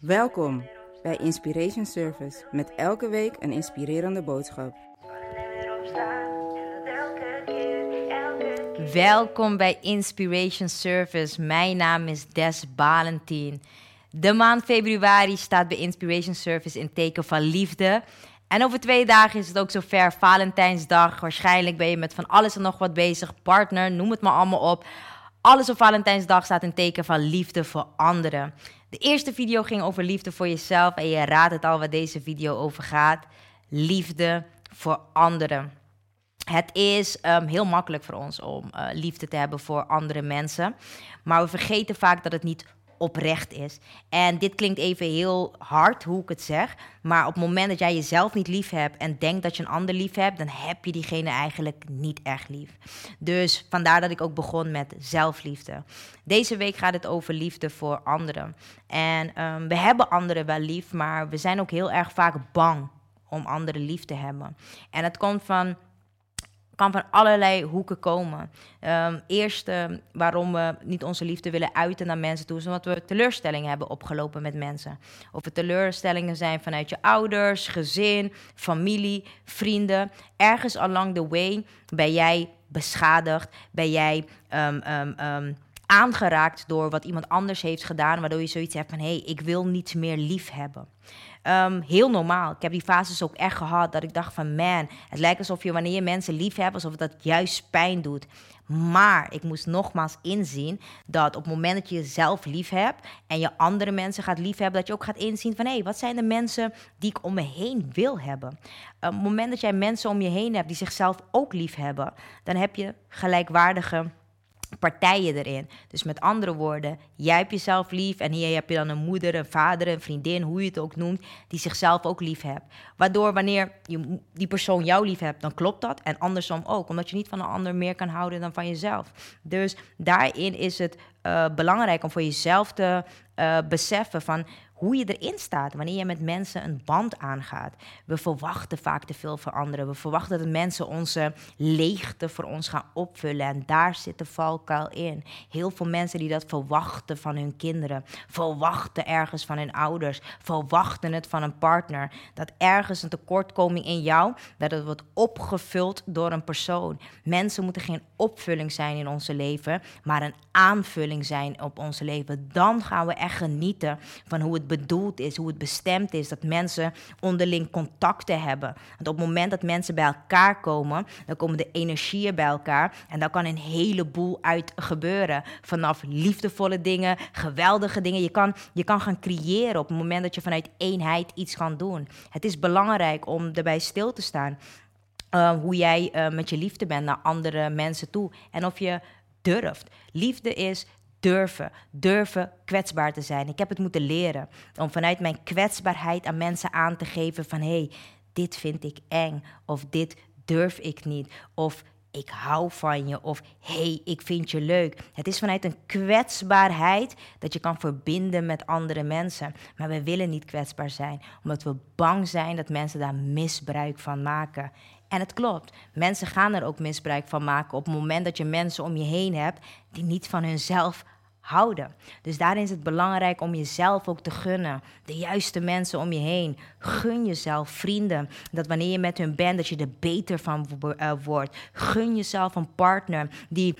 Welkom bij Inspiration Service met elke week een inspirerende boodschap. Welkom bij Inspiration Service. Mijn naam is Des Balentien. De maand februari staat bij Inspiration Service in teken van liefde. En over twee dagen is het ook zover, Valentijnsdag. Waarschijnlijk ben je met van alles en nog wat bezig, partner, noem het maar allemaal op. Alles op Valentijnsdag staat in teken van liefde voor anderen. De eerste video ging over liefde voor jezelf en je raadt het al wat deze video over gaat. Liefde voor anderen. Het is um, heel makkelijk voor ons om uh, liefde te hebben voor andere mensen. Maar we vergeten vaak dat het niet oprecht is. En dit klinkt even heel hard, hoe ik het zeg. Maar op het moment dat jij jezelf niet lief hebt en denkt dat je een ander lief hebt, dan heb je diegene eigenlijk niet echt lief. Dus vandaar dat ik ook begon met zelfliefde. Deze week gaat het over liefde voor anderen. En um, we hebben anderen wel lief, maar we zijn ook heel erg vaak bang om anderen lief te hebben. En het komt van kan van allerlei hoeken komen. Um, eerst uh, waarom we niet onze liefde willen uiten naar mensen toe, is omdat we teleurstellingen hebben opgelopen met mensen. Of het teleurstellingen zijn vanuit je ouders, gezin, familie, vrienden. Ergens along the way ben jij beschadigd, ben jij um, um, aangeraakt door wat iemand anders heeft gedaan, waardoor je zoiets hebt van hé, hey, ik wil niets meer lief hebben. Um, heel normaal. Ik heb die fases ook echt gehad dat ik dacht van man, het lijkt alsof je wanneer je mensen lief hebt, alsof dat juist pijn doet. Maar ik moest nogmaals inzien dat op het moment dat je jezelf lief hebt en je andere mensen gaat lief hebben, dat je ook gaat inzien van hé, hey, wat zijn de mensen die ik om me heen wil hebben? Op het moment dat jij mensen om je heen hebt die zichzelf ook lief hebben, dan heb je gelijkwaardige partijen erin. Dus met andere woorden, jij hebt jezelf lief en hier heb je dan een moeder, een vader, een vriendin, hoe je het ook noemt, die zichzelf ook lief hebt. Waardoor wanneer je die persoon jou lief hebt, dan klopt dat en andersom ook, omdat je niet van een ander meer kan houden dan van jezelf. Dus daarin is het uh, belangrijk om voor jezelf te uh, beseffen van hoe je erin staat wanneer je met mensen een band aangaat. We verwachten vaak te veel van anderen. We verwachten dat mensen onze leegte voor ons gaan opvullen. En daar zit de valkuil in. Heel veel mensen die dat verwachten van hun kinderen, verwachten ergens van hun ouders, verwachten het van een partner. Dat ergens een tekortkoming in jou, dat wordt opgevuld door een persoon. Mensen moeten geen opvulling zijn in onze leven, maar een aanvulling zijn op onze leven. Dan gaan we echt genieten van hoe het bedoeld is, hoe het bestemd is, dat mensen onderling contacten hebben. Want op het moment dat mensen bij elkaar komen, dan komen de energieën bij elkaar en dan kan een heleboel uit gebeuren. Vanaf liefdevolle dingen, geweldige dingen. Je kan, je kan gaan creëren op het moment dat je vanuit eenheid iets kan doen. Het is belangrijk om erbij stil te staan. Uh, hoe jij uh, met je liefde bent naar andere mensen toe. En of je durft. Liefde is durven. Durven kwetsbaar te zijn. Ik heb het moeten leren om vanuit mijn kwetsbaarheid aan mensen aan te geven van hé, hey, dit vind ik eng of dit durf ik niet of ik hou van je of hey, ik vind je leuk. Het is vanuit een kwetsbaarheid dat je kan verbinden met andere mensen. Maar we willen niet kwetsbaar zijn, omdat we bang zijn dat mensen daar misbruik van maken. En het klopt. Mensen gaan er ook misbruik van maken op het moment dat je mensen om je heen hebt die niet van hunzelf houden. Dus daarin is het belangrijk om jezelf ook te gunnen. De juiste mensen om je heen. Gun jezelf vrienden. Dat wanneer je met hun bent, dat je er beter van uh, wordt. Gun jezelf een partner die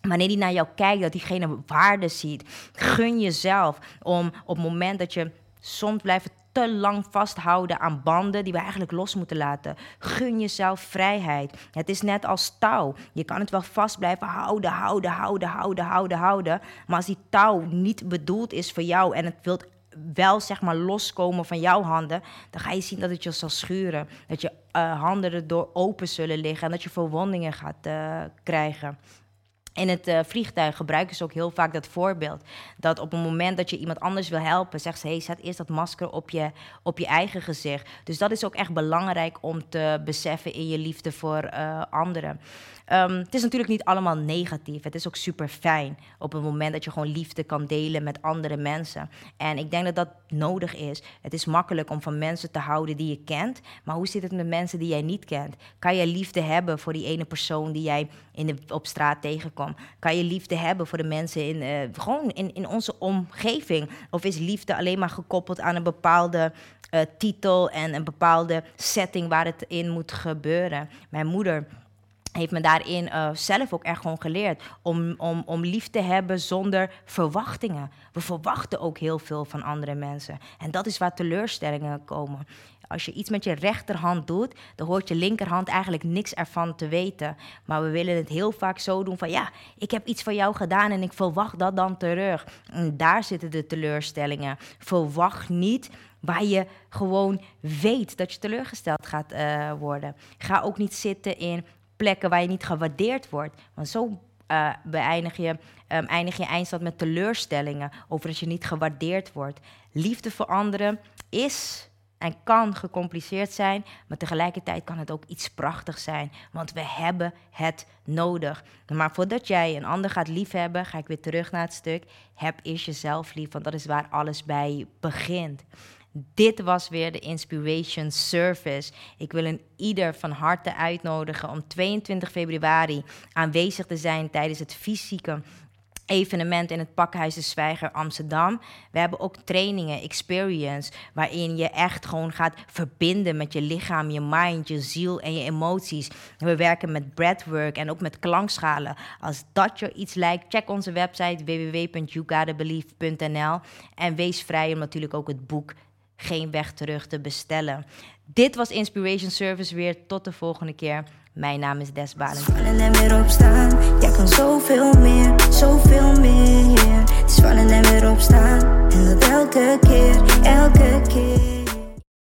Wanneer die naar jou kijkt, dat diegene waarde ziet. Gun jezelf om op het moment dat je soms blijft te lang vasthouden aan banden die we eigenlijk los moeten laten. Gun jezelf vrijheid. Het is net als touw. Je kan het wel vast blijven houden, houden, houden, houden, houden, houden. Maar als die touw niet bedoeld is voor jou en het wilt wel zeg maar loskomen van jouw handen, dan ga je zien dat het je zal schuren. Dat je uh, handen erdoor open zullen liggen en dat je verwondingen gaat uh, krijgen. In het uh, vliegtuig gebruiken ze ook heel vaak dat voorbeeld. Dat op het moment dat je iemand anders wil helpen, zegt ze: hey, zet eerst dat masker op je, op je eigen gezicht. Dus dat is ook echt belangrijk om te beseffen in je liefde voor uh, anderen. Ehm, het is natuurlijk niet allemaal negatief. Het is ook super fijn op het moment dat je gewoon liefde kan delen met andere mensen. En ik denk dat dat nodig is. Het is makkelijk om van mensen te houden die je kent. Maar hoe zit het met mensen die jij niet kent? Kan je liefde hebben voor die ene persoon die jij in de, op straat tegenkomt? Kan je liefde hebben voor de mensen in, uh, gewoon in, in onze omgeving? Of is liefde alleen maar gekoppeld aan een bepaalde uh, titel en een bepaalde setting waar het in moet gebeuren? Mijn moeder heeft me daarin uh, zelf ook echt gewoon geleerd om, om, om lief te hebben zonder verwachtingen. We verwachten ook heel veel van andere mensen. En dat is waar teleurstellingen komen. Als je iets met je rechterhand doet, dan hoort je linkerhand eigenlijk niks ervan te weten. Maar we willen het heel vaak zo doen van ja, ik heb iets voor jou gedaan en ik verwacht dat dan terug. En daar zitten de teleurstellingen. Verwacht niet waar je gewoon weet dat je teleurgesteld gaat uh, worden. Ga ook niet zitten in plekken waar je niet gewaardeerd wordt. Want zo uh, beëindig je, um, eindig je eindstand met teleurstellingen over dat je niet gewaardeerd wordt. Liefde voor anderen is en kan gecompliceerd zijn, maar tegelijkertijd kan het ook iets prachtigs zijn, want we hebben het nodig. Maar voordat jij een ander gaat liefhebben, ga ik weer terug naar het stuk. Heb eerst jezelf lief, want dat is waar alles bij begint. Dit was weer de Inspiration Service. Ik wil een ieder van harte uitnodigen om 22 februari aanwezig te zijn tijdens het fysieke evenement in het Pakhuis de Zwijger Amsterdam. We hebben ook trainingen, experience, waarin je echt gewoon gaat verbinden met je lichaam, je mind, je ziel en je emoties. We werken met breathwork en ook met klankschalen. Als dat je iets lijkt, check onze website www.yougotabelieve.nl en wees vrij om natuurlijk ook het boek geen weg terug te bestellen. Dit was Inspiration Service weer. Tot de volgende keer. Mijn naam is Des Balen. Vallen en weer opstaan. Jij kan zoveel meer, zoveel meer. Het is en weer opstaan. En dat elke keer, elke keer.